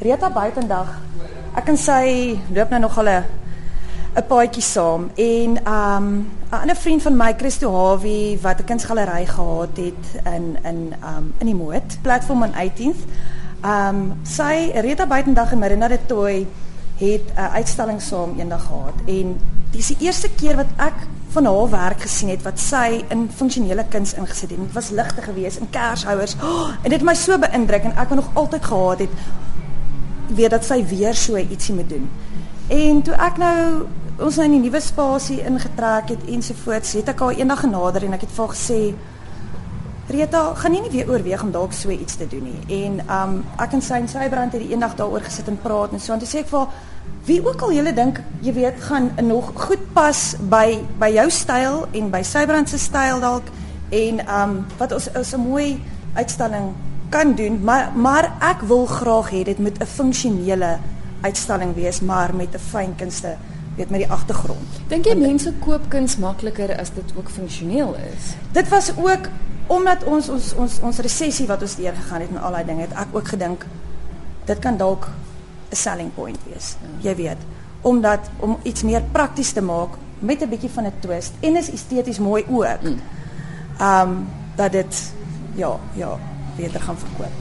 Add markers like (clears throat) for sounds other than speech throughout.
Rita buitendag. Ek kan sy loop nou nog al 'n 'n paadjie saam en um 'n ander vriend van my, Christo Hawie wat 'n kunsgalery gehad het in in um in die Moot, platform on 18th. Um sy Rita buitendag en Marina de Tooi het 'n uitstalling saam eendag gehad en dis die eerste keer wat ek van haar werk gesien het wat sy in funksionele kuns ingesit het. Dit was ligte geweest in kershouers. Oh, en dit het my so beïndruk en ek wou nog altyd gehad het weet dat sy weer so ietsie moet doen. En toe ek nou ons nou in die nuwe spasie ingetrek het ensovoorts, het ek haar eendag genader en ek het vir haar gesê Rita, gaan jy nie weer oorweeg om dalk so iets te doen nie. En um ek en sy en Sybrand het die eendag daaroor gesit en praat en so en toe sê ek vir haar wie ook al julle dink, jy weet, gaan nog goed pas by by jou styl en by Sybrand se styl dalk en um wat ons is 'n mooi uitstalling kan doen, maar maar ek wil graag hê dit moet 'n funksionele uitstalling wees, maar met 'n fyn kunste weet met die agtergrond. Dink jy mense koop kuns makliker as dit ook funksioneel is? Dit was ook omdat ons ons ons ons resessie wat ons deur gegaan het en al daai dinge het ek ook gedink dit kan dalk 'n selling point wees. Jy weet, omdat om iets meer prakties te maak met 'n bietjie van 'n twist en is esteties mooi ook. Mm. Um dat dit ja, ja, beter gaan verkoop.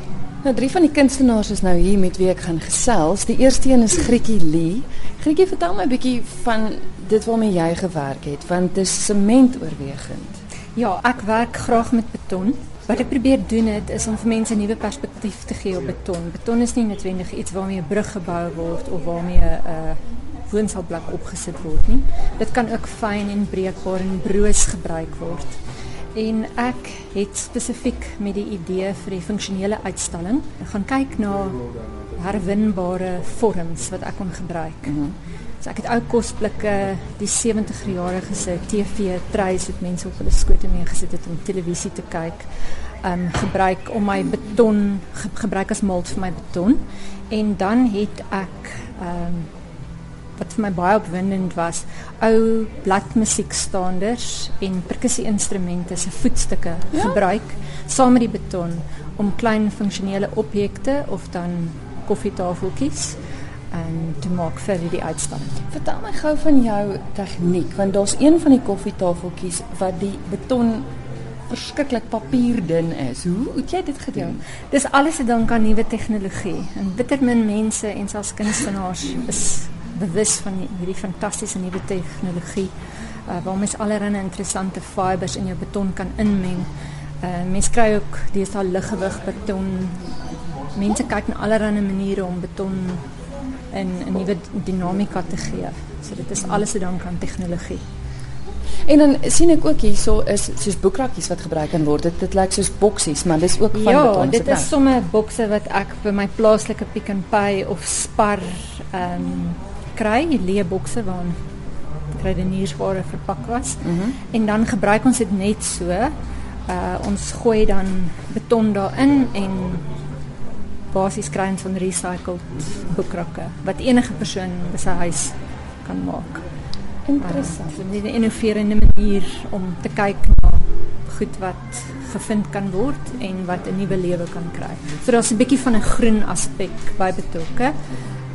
Nou drie van die kunstenaars is nou hier met wie ek gaan gesels. Die eerste een is Grietjie Lee. Grietjie, vertel my 'n bietjie van dit waarmee jy gewerk het, want dit is sement oorwegend. Ja, ek werk graag met beton. Wat ek probeer doen het is om vir mense 'n nuwe perspektief te gee op beton. Beton is nie noodwendig iets waarmee 'n brug gebou word of waarmee 'n uh, woonsalblok opgesit word nie. Dit kan ook fyn en breekbaar en broos gebruik word. En ek het spesifiek met die idee vir die funksionele uitstalling gaan kyk na herwinbare vorms wat ek kon gebruik. Mm -hmm. So ek het ou kosblikke, die 70-jarige se TV treis wat mense op hulle skote mee gesit het om televisie te kyk. Um gebruik om my beton ge gebruik as mold vir my beton. En dan het ek um wat vir my baie opwindend was, ou bladmusiekstaanders en perkussie-instrumente se voetstukke ja? gebruik saam met die beton om klein funksionele objekte of dan koffietafeltjies en te maak vir die uitstalling. Vertel my gou van jou tegniek want daar's een van die koffietafeltjies wat die beton verskriklik papierdun is. Hoe het jy dit gedoen? Ja, dis alles te danke aan nuwe tegnologie. En bitter min mense en selfs kunstenaars is bewus van hierdie fantastiese nuwe tegnologie uh, waar mens allerlei interessante fibers in jou beton kan inmeng. Uh, mens kry ook deesdae liggewig beton. Mense kyk na allerlei maniere om beton in 'n nuwe dinamika te gee. So dit is alles te danke aan tegnologie. En dan sien ek ook hierso is soos boekrakkies wat gebruik kan word. Dit dit lyk soos boksies, maar dis ook van ja, beton. Ja, dit is sommer bokse wat ek vir my plaaslike Pick n Pay of Spar ehm um, kry, leebokse waarin kruideniersware verpak was. Mm -hmm. En dan gebruik ons dit net so. Uh ons gooi dan beton daarin en basies kry ons van recycled boekrakke wat enige persoon in sy huis kan maak. Interessant. Uh, 'n innoverende manier om te kyk na goed wat gevind kan word en wat 'n nuwe lewe kan kry. So daar's 'n bietjie van 'n groen aspek by betrokke.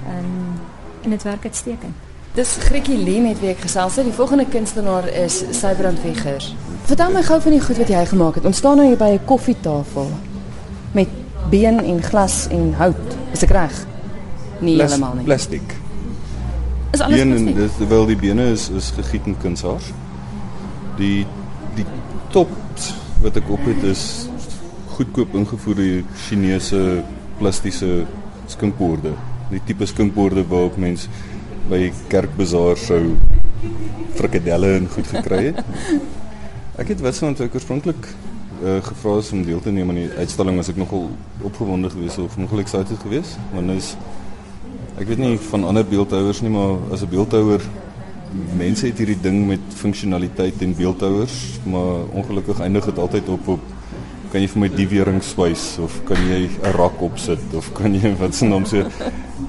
Ehm um, en dit werk uitstekend. Dis Grietjie Lee met wie ek gesels het. Die volgende kunstenaar is Sybrand Wegger. Vertel my gou van die goed wat jy gemaak het. Ons staan nou hier by 'n koffietafel met been en glas en hout. Is ek reg? Nee, Plas heeltemal nie. Plastiek. Is alles been plastiek? Dis terwyl die bene is is gegiet in kunshaar. Die die top wat ek op het is goedkoop ingevoerde Chinese plastiese skinkborde die tipe skinkborde waarop mens by kerkbazaar sou frikadelle en goed gekry het. (laughs) Ek het so ontwikkel oorspronklik uh, gevra is om deel te neem aan die uitstalling as ek nogal opgewonde geweest of nogal excited geweest want is ek weet nie van ander beeldhouers nie maar as 'n beeldhouer mense het hierdie ding met funksionaliteit en beeldhouers maar ongelukkig eindig dit altyd op op kan jy vir my die wering swys of kan jy 'n rak opsit of kan jy wat se naam sê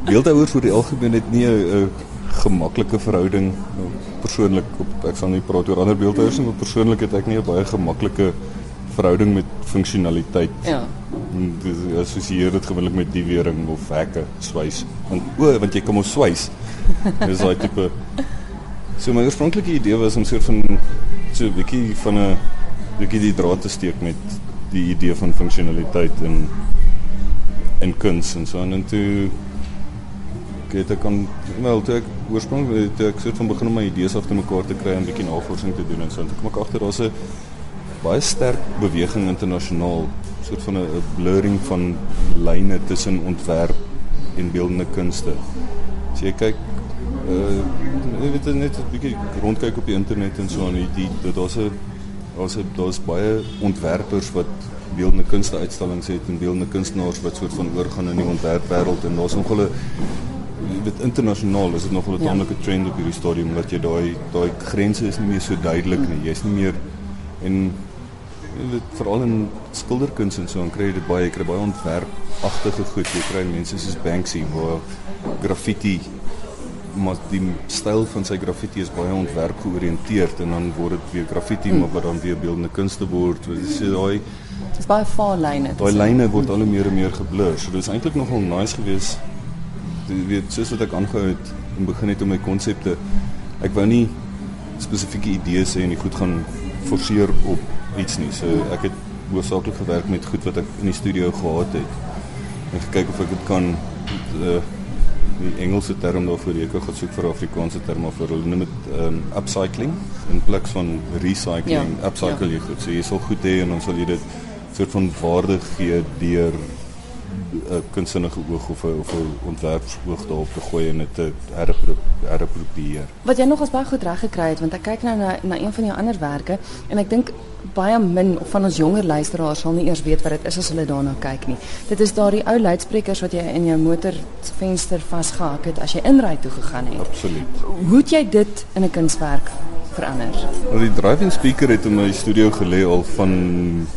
beeldhouers vir die algemeen het nie 'n gemaklike verhouding persoonlik op ek sal nie praat oor ander beeldhouers nie maar persoonlik het ek nie 'n baie gemaklike verhouding met funksionaliteit ja Dis assosieer dit gewoonlik met die wering of hekke, swys. Want o, want jy kan mos swys. Dis daai tipe So my oorspronklike idee was om soort van so 'n bietjie van 'n bietjie die draad te steek met die idee van funksionaliteit en in kuns en so en toe het ek kan wel toe ek oorspronklik toe ek soort van begin om my idees af te mekaar te kry en 'n bietjie navorsing te doen en so en toe kom ek agter daar's 'n baie sterk beweging internasionaal soort van 'n blurring van lyne tussen ontwerp en beeldende kunste. As jy kyk uh jy weet net 'n bietjie rondkyk op die internet en so aan die, die daar's 'n daar's daar's baie ontwerpers wat beeldende kunste uitstallings het en beeldende kunstenaars wat soort van oorgaan in die ontwerpwêreld en daar's nog hulle dit internasionaal is dit nog 'n ja. tamelike trend op hierdie stadium dat jy daai daai grense is nie meer so duidelik nie. Jy's nie meer en dit veral in skilderkuns en so dan kry jy dit baie jy kry baie ontwerpagtige goed. Jy kry mense soos Banksy waar graffiti maar die styl van sy graffiti is baie ontwerp georiënteerd en dan word dit weer graffiti hmm. maar wat dan weer beeldende kunste word. Dis so daai dis baie fyn lyne. Daai lyne word al hoe meer en meer geblur. So dis eintlik nogal nice geweest. Jy weet soos wat ek aangehou het en begin het om my konsepte ek wou nie spesifieke idees hê en ek goed gaan forceer op iets nie. So ek het hoofsaaklik gewerk met goed wat ek in die studio gehad het. En gekyk of ek dit kan uh, die Engelse term daarvoor ek het gesoek vir Afrikaanse term vir hulle noem dit um, upcycling. In plaas van recycling ja, upcycle ja. jy goed. So jy sal goed hê en dan sal jy dit soort van waarde gee deur 'n kunsinnige oog of 'n of 'n ontwerpsoog daarop te gooi en dit te herapproprieer. Wat jy nog as baie goed reg gekry het want ek kyk nou na na een van jou ander werke en ek dink baie min van ons jonger luisteraars sal nie eers weet wat dit is as hulle daarna kyk nie. Dit is daardie ou luidsprekers wat jy in jou motor venster vasgehak het as jy inry toe gegaan het. Absoluut. Hoe het jy dit in 'n kunswerk verander? Nou die driving speaker het in my studio gelê al van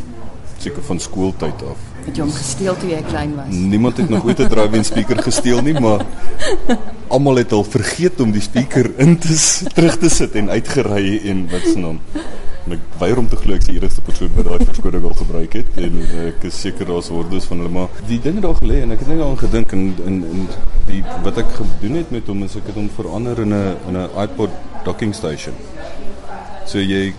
seker van skooltyd af. Het jy hom gesteel toe jy klein was? Niemand het nog ooit 'n drive-in speaker gesteel nie, maar almal het al vergeet om die speaker in te terug te sit en uitgery en wat se naam. Ek weier om te glo ek is die enigste persoon wat daai verskoning al gebruik het en ek is seker daar's hordes van hulle maar die dinge daar gelê en ek het net daaraan gedink en in in die wat ek gedoen het met hom is ek het hom verander in 'n in 'n iPod docking station. So jy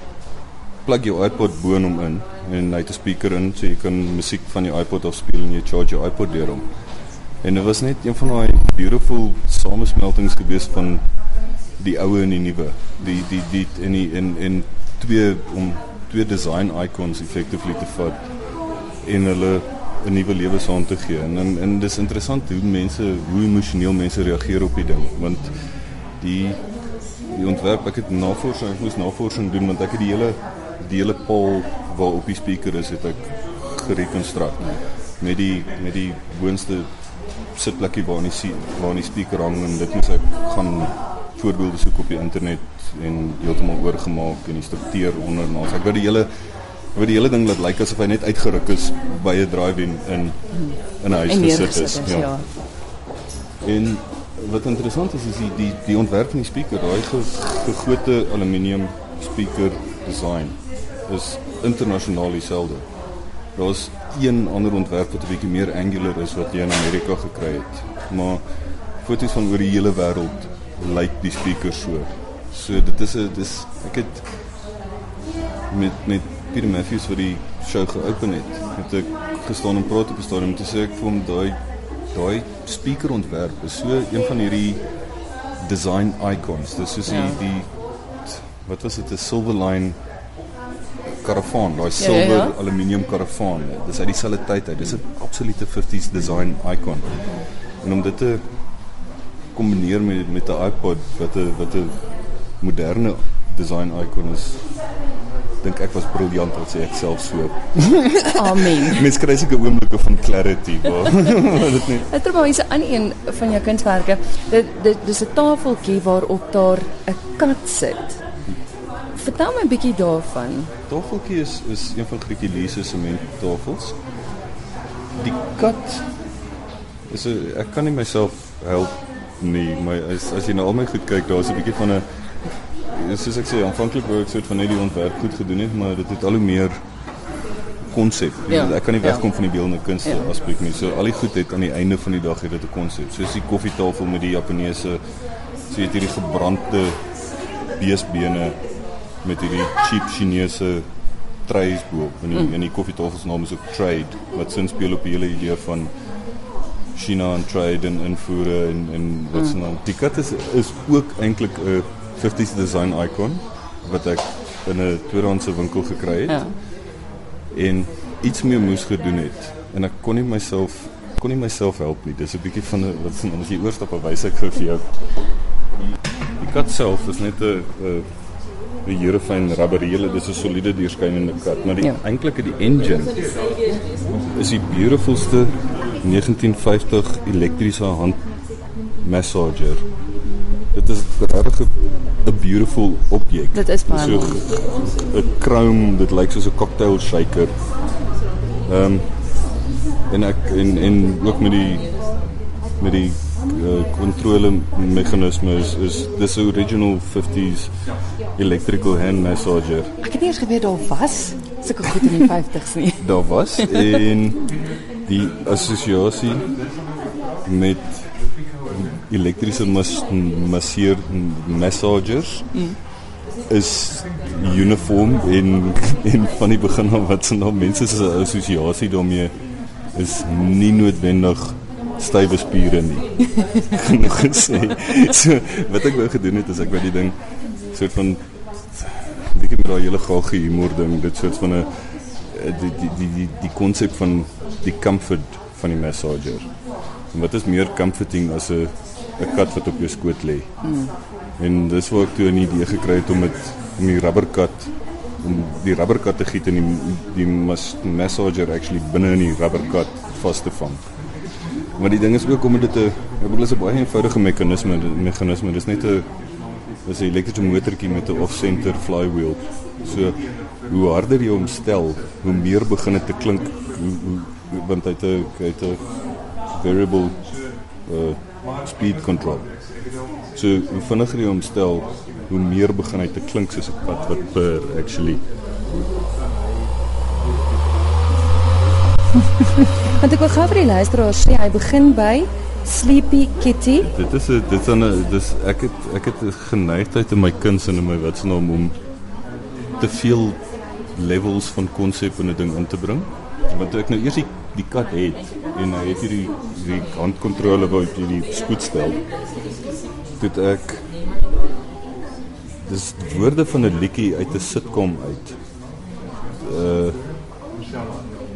plug jou iPod bo in hom in en hy het 'n speaker in so jy kan musiek van jou iPod af speel en jy charge jou iPod deur hom. En dit was net een van daai beautiful samesmeltings gewees van die ou en die nuwe. Die die die en die in in twee om twee design icons effectively te vat en hulle 'n nuwe lewe saam te gee. En en, en dis interessant hoe mense hoe emosioneel mense reageer op die ding want die die ontwerp ek het navorsing ek moes navorsing doen want ek het die hele die hele pol waar op die speaker is het ek gerekonstrueer met die met die boonste sitplekkie waar in die waar in die speaker hang en dit moet ek gaan voorbeelde soek op die internet en heeltemal oorgemaak en die struktuur onder en ons ek wou die hele wou die hele ding laat lyk asof hy net uitgeruk is by 'n drive-in in in 'n huis gesit is, is ja. ja. En wat interessant is is die die die ontwerp van die speaker, daai gegote aluminium speaker design is internasionaal dieselfde. Daar's een ander ontwerp wat 'n bietjie meer angular is wat jy in Amerika gekry het. Maar foto's van oor die hele wêreld lyk die speakers so. So dit is 'n dis ek het met met Peter Matthews vir die show geopen het. Het ek gestaan en praat op 'n stadium te sê ek vir hom daai daai speaker ontwerp is so een van hierdie design icons. Dis soos ja. die die wat was dit 'n Silverline karavaan, daai silwer ja, ja, ja. aluminium karavaan. Dis uit dieselfde tyd uit. Dis 'n absolute 50s design icon. En om dit te kombineer met met 'n iPod wat 'n wat 'n moderne design icon is dink ek was briljant wat sê ek self so. (laughs) Amen. Mens kry seker oomblikke van clarity (laughs) waar dit nie. Dit is maar 'n aan een van jou kunswerke. Dit dit dis 'n tafeltjie waarop daar 'n kat sit. Vertel my 'n bietjie daarvan. Tafeltjie is is een van Grietjie Lee se sementtafels. Die kat is 'n ek kan nie myself help nie, maar as as jy na al my goed kyk, daar's 'n bietjie van 'n soos ek sê, aanvanklik wou ek soort van net die ontwerp goed gedoen het, maar dit het al hoe meer konsep. Ja. Ek kan nie Ja. wegkom van die beeldende kunste Ja. aspek nie. So al die goed het aan die einde van die dag het dit 'n konsep. Soos die koffietafel met die Japaneese so jy het hierdie gebrande beesbene met hierdie cheap Chinese trays bo en die, mm. en die koffietafel se naam is ook Trade wat sin speel op die hele idee van China en trade en invoere en en wat se naam. Die kat is is ook eintlik 'n 50s design icon wat ek in 'n tweedehandse winkel gekry het Ja. en iets meer moes gedoen het en ek kon nie myself kon nie myself help nie. Dis 'n bietjie van 'n wat se naam as jy oorstap op wys ek gou vir jou. Die, kat self is net 'n 'n 'n here fyn rubberele, dis 'n soliede deurskynende kat, maar die Ja. eintlike die engine is die beautifulste 1950 elektriese hand massager. Dit is regtig 'n beautiful objek. Dit is baie so mooi. 'n chrome, dit lyk soos 'n cocktail shaker. Ehm um, en ek en en ook met die met die kontrole uh, meganisme is is dis 'n original 50s electrical hand massager. Ek het nie eens geweet daar was sulke goed in die (laughs) 50s nie. daar was en die assosiasie met elektriese mas masseer massagers mm. is uniform en en van die begin af wat se nou mense se assosiasie daarmee is nie noodwendig stywe spiere nie. (laughs) Genoeg gesê. So wat ek wou gedoen het is ek wou die ding soort van bietjie met daai hele gaga humor ding, dit soort van 'n die die die die die konsep van die comfort van die massager. En wat is meer comforting as 'n 'n kat wat op jou skoot lê? Mm. En dis waar ek toe 'n idee gekry het om met om die rubberkat om die rubberkat te giet en die die mas, massager actually binne in die rubberkat vas te vang. Maar die ding is ook om dit te ek bedoel is 'n baie eenvoudige meganisme, meganisme. Dis net 'n dis 'n elektriese motortjie met 'n off-center flywheel. So hoe harder jy hom stel, hoe meer begin dit te klink hoe, hoe want hy het 'n hy het 'n variable uh speed control. So hoe vinniger jy hom stel, hoe meer begin hy te klink soos 'n pad wat purr actually. (laughs) Want ek wil gou vir die luisteraars sê hy begin by Sleepy Kitty. Dit is 'n dit is 'n dis ek het ek het 'n geneigtheid in my kuns en in my wat se naam om te veel levels van konsep in 'n ding in te bring. Want ek nou eers die, die kat het en hy het hierdie die handkontrole wat jy die spoed stel. Dit ek dis woorde van 'n liedjie uit 'n sitcom uit. Uh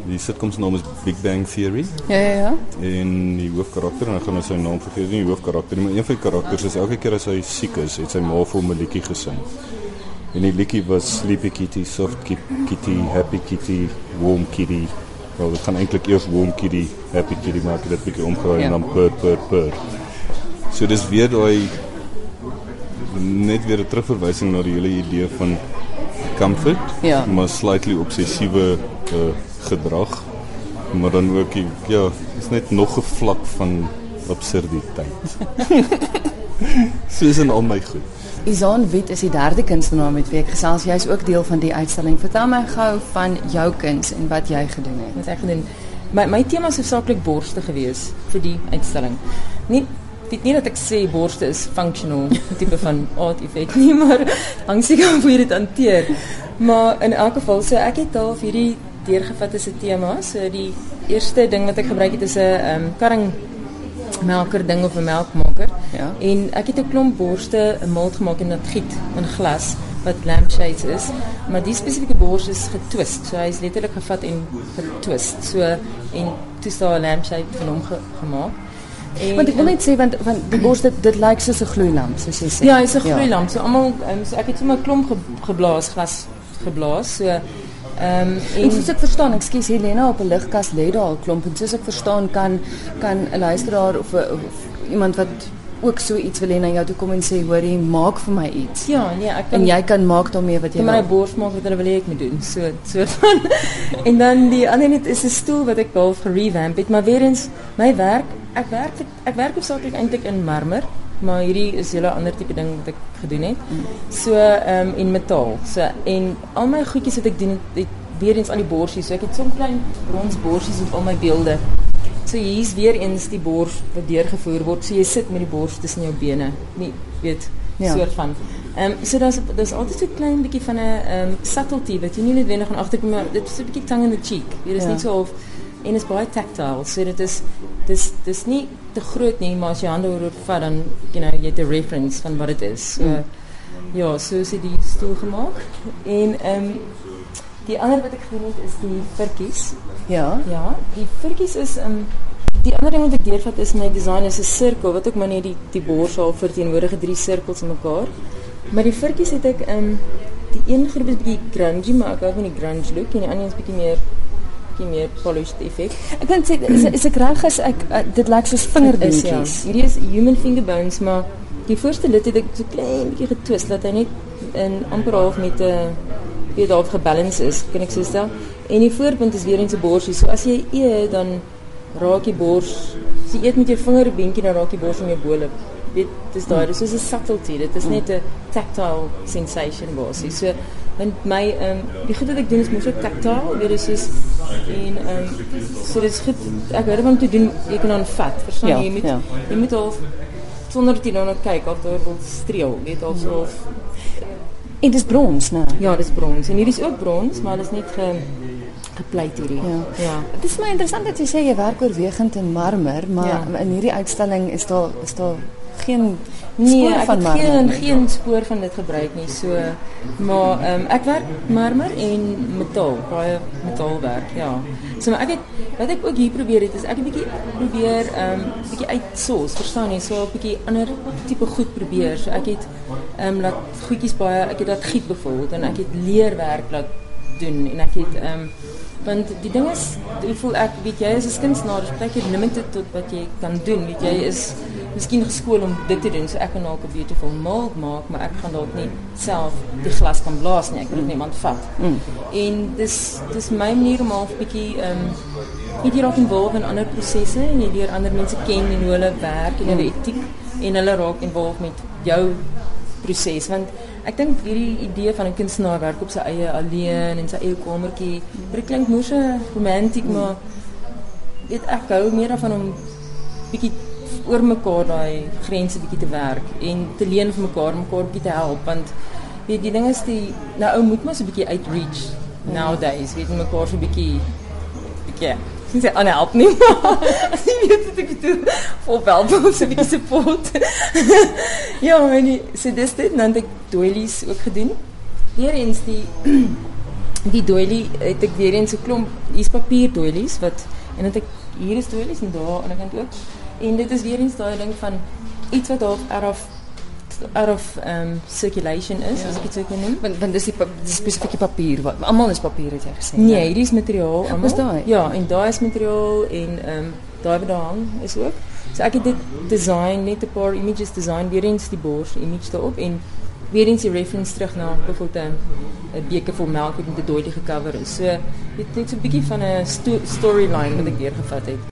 die sitcom se naam is Big Bang Theory Ja ja ja. en die hoofkarakter en ek gaan nou sy naam vergeet nie die hoofkarakter nie maar een van die karakters is elke keer as hy siek is het sy ma vir hom 'n liedjie gesing en die liedjie was Sleepy Kitty, Soft Kitty, Happy Kitty, Warm Kitty wel dit gaan eintlik eers Warm Kitty, Happy Kitty maak dit bietjie omgedraai Ja. en dan purr purr purr so dis weer daai net weer 'n terugverwysing na die hele idee van comfort Ja. maar slightly obsessiewe uh, gedrag maar dan ook die, ja is net nog 'n vlak van absurditeit (laughs) soos in al my goed Izaan Wit is die derde kunstenaar met wie ek gesels. Jy's ook deel van die uitstalling. Vertel my gou van jou kuns en wat jy gedoen het. wat ek gedoen. My my tema is hoofsaaklik borste gewees vir die uitstalling. Nie dit nie dat ek sê borste is functional tipe van (laughs) art effek nie, maar hang seker af hoe jy dit hanteer. Maar in elk geval, so ek het vir hierdie deurgevat as 'n tema. So die eerste ding wat ek gebruik het is 'n um, karring melker ding of 'n melkmaker. Ja. En ek het 'n klomp borste 'n mold gemaak en dit giet in glas wat lampshades is, maar die spesifieke bors is getwist. So is letterlik gevat en getwist. So en toe staan 'n lampshade van hom ge, gemaak. En Want ek wil net sê want want die bors dit dit lyk soos 'n gloeilamp sê. Ja, hy's 'n gloeilamp. So almal um, so ek het sommer 'n klomp ge, geblaas, glas geblaas. So ehm um, En soos ek verstaan, ekskuus Helena op 'n ligkas lê daar 'n klomp en soos ek verstaan kan kan 'n luisteraar of, 'n- iemand wat ook so iets wil hê na jou toe kom en sê hoorie maak vir my iets. ja, nee, ek kan En jy kan maak daarmee wat jy kan my wil. bors maak wat hulle wil hê ek moet doen. So so (laughs) van en dan die ander net is 'n stoel wat ek half gerevamp het, maar weer eens my werk, ek werk ek werk hoofsaaklik eintlik in marmer, maar hierdie is 'n hele ander tipe ding wat ek gedoen het. So ehm um, en metaal. So en al my goedjies wat ek doen het, het weer eens aan die borsies. So ek het so 'n klein brons borsies op al my beelde. So hier's weer eens die bors wat deurgevoer word. So jy sit met die bors tussen jou bene. Nie weet Ja. soort van. Ehm um, so daar's daar's altyd so 'n klein bietjie van 'n ehm um, subtlety wat jy nie noodwendig aan agterkom maar dit is 'n bietjie tongue in the cheek. Dit is Ja. nie so of en is baie tactile. So dit is dis dis nie te groot nie, maar as jy hande oor vat dan you know jy het 'n reference van wat dit is. So Mm. ja, so is dit die stoel gemaak. En ehm um, die ander wat ek gedoen het is die virkies. Ja. Ja, die virkies is um die ander ding wat ek deurvat is my design is 'n sirkel wat ook maar net die die borshaal verteenwoordig drie sirkels in mekaar. Maar die virkies het ek um die een groep is bietjie grungy, maar ek hou van die grunge look en die ander is bietjie meer bietjie meer polished effek. Ek kan sê is, is ek reg as ek uh, dit lyk soos Is, ja. vingerbeentjies. Hierdie is human finger bones, maar die voorste lid het ek so klein bietjie getwist dat hy net in amper half met 'n uh, weet half gebalance is, kan ek so stel. En die voorpunt is weer eens 'n borsie. So as jy eet dan raak die bors. As jy eet met jou vingerbeentjie dan raak die bors in jou bolop. Weet, dis daai, dis soos 'n subtlety. Dit is net 'n tactile sensation basies. So want my ehm um, die goed wat ek doen is mos ook tactile, weet jy, soos en ehm um, so dit is goed. Ek hou daarvan om te doen, jy kan dan vat, verstaan Ja, jy? Jy moet ja. jy moet al sonder dat jy dan kyk of daar wil streel, weet al so of En dis brons, né? ja, dis brons. En hierdie is ook brons, maar dit is net ge gepleit hierdie. Ja. Ja. Dit is my interessant dat jy sê jy werk oorwegend in marmer, maar Ja. in hierdie uitstalling is daar is daar geen Nee, ek het geen geen spoor van dit gebruik nie. So maar ehm um, ek werk marmer en metaal, baie metaalwerk, ja. So maar ek het wat ek ook hier probeer het is ek het 'n bietjie probeer ehm um, bietjie uitsos, verstaan jy? So 'n bietjie ander tipe goed probeer. So ek het ehm um, laat goedjies baie ek het dat giet byvoorbeeld en ek het leerwerk laat doen en ek het ehm um, want die ding is ek voel ek weet jy is 'n kunstenaar baie keer limited tot wat jy kan doen weet jy is miskien geskool om dit te doen so ek kan dalk 'n beautiful mold maak maar ek gaan dalk nie self die glas kan blaas nie ek moet dit iemand vat. Mm. en dis dis my manier om half bietjie ehm um, jy raak involved in ander prosesse en jy leer ander mense ken en hoe hulle werk en hulle etiek en hulle raak involved met jou proses. Want ek dink hierdie idee van 'n kunstenaar werk op sy eie alleen in sy eie kamertjie dit klink moes 'n romantiek maar weet ek hou meer daarvan om bietjie oor mekaar daai grense bietjie te werk en te leen vir mekaar mekaar bietjie te help want weet die ding is die nou ou moet maar so 'n bietjie outreach nowadays weet mekaar so 'n bietjie bietjie Ek sê aanhelp nie. (laughs) As jy weet wat ek bedoel. Wel vir so 'n bietjie support. (laughs) ja, en die, so dis dit dan het ek doilies ook gedoen. Weer eens die (clears throat) die doilie het ek weer eens 'n klomp hier's papier doilies wat en het ek hier is doilies en daar aan die kant ook. En dit is weer eens daai ding van iets wat half out of out of um circulation is, ja. as ek dit sou kan noem. Want want dis die, pa- die spesifieke papier wat almal is papier het jy gesê. Nee, hierdie is materiaal almal. Is daai? Ja, en daai is materiaal en ehm um, daai wat daar hang is ook. So ek het dit design net 'n paar images design weer eens die bors image daarop en weer eens die reference terug na byvoorbeeld 'n beker vol melk wat met 'n doodie gecover is. So dit het so 'n bietjie van 'n sto storyline wat ek deurgevat het.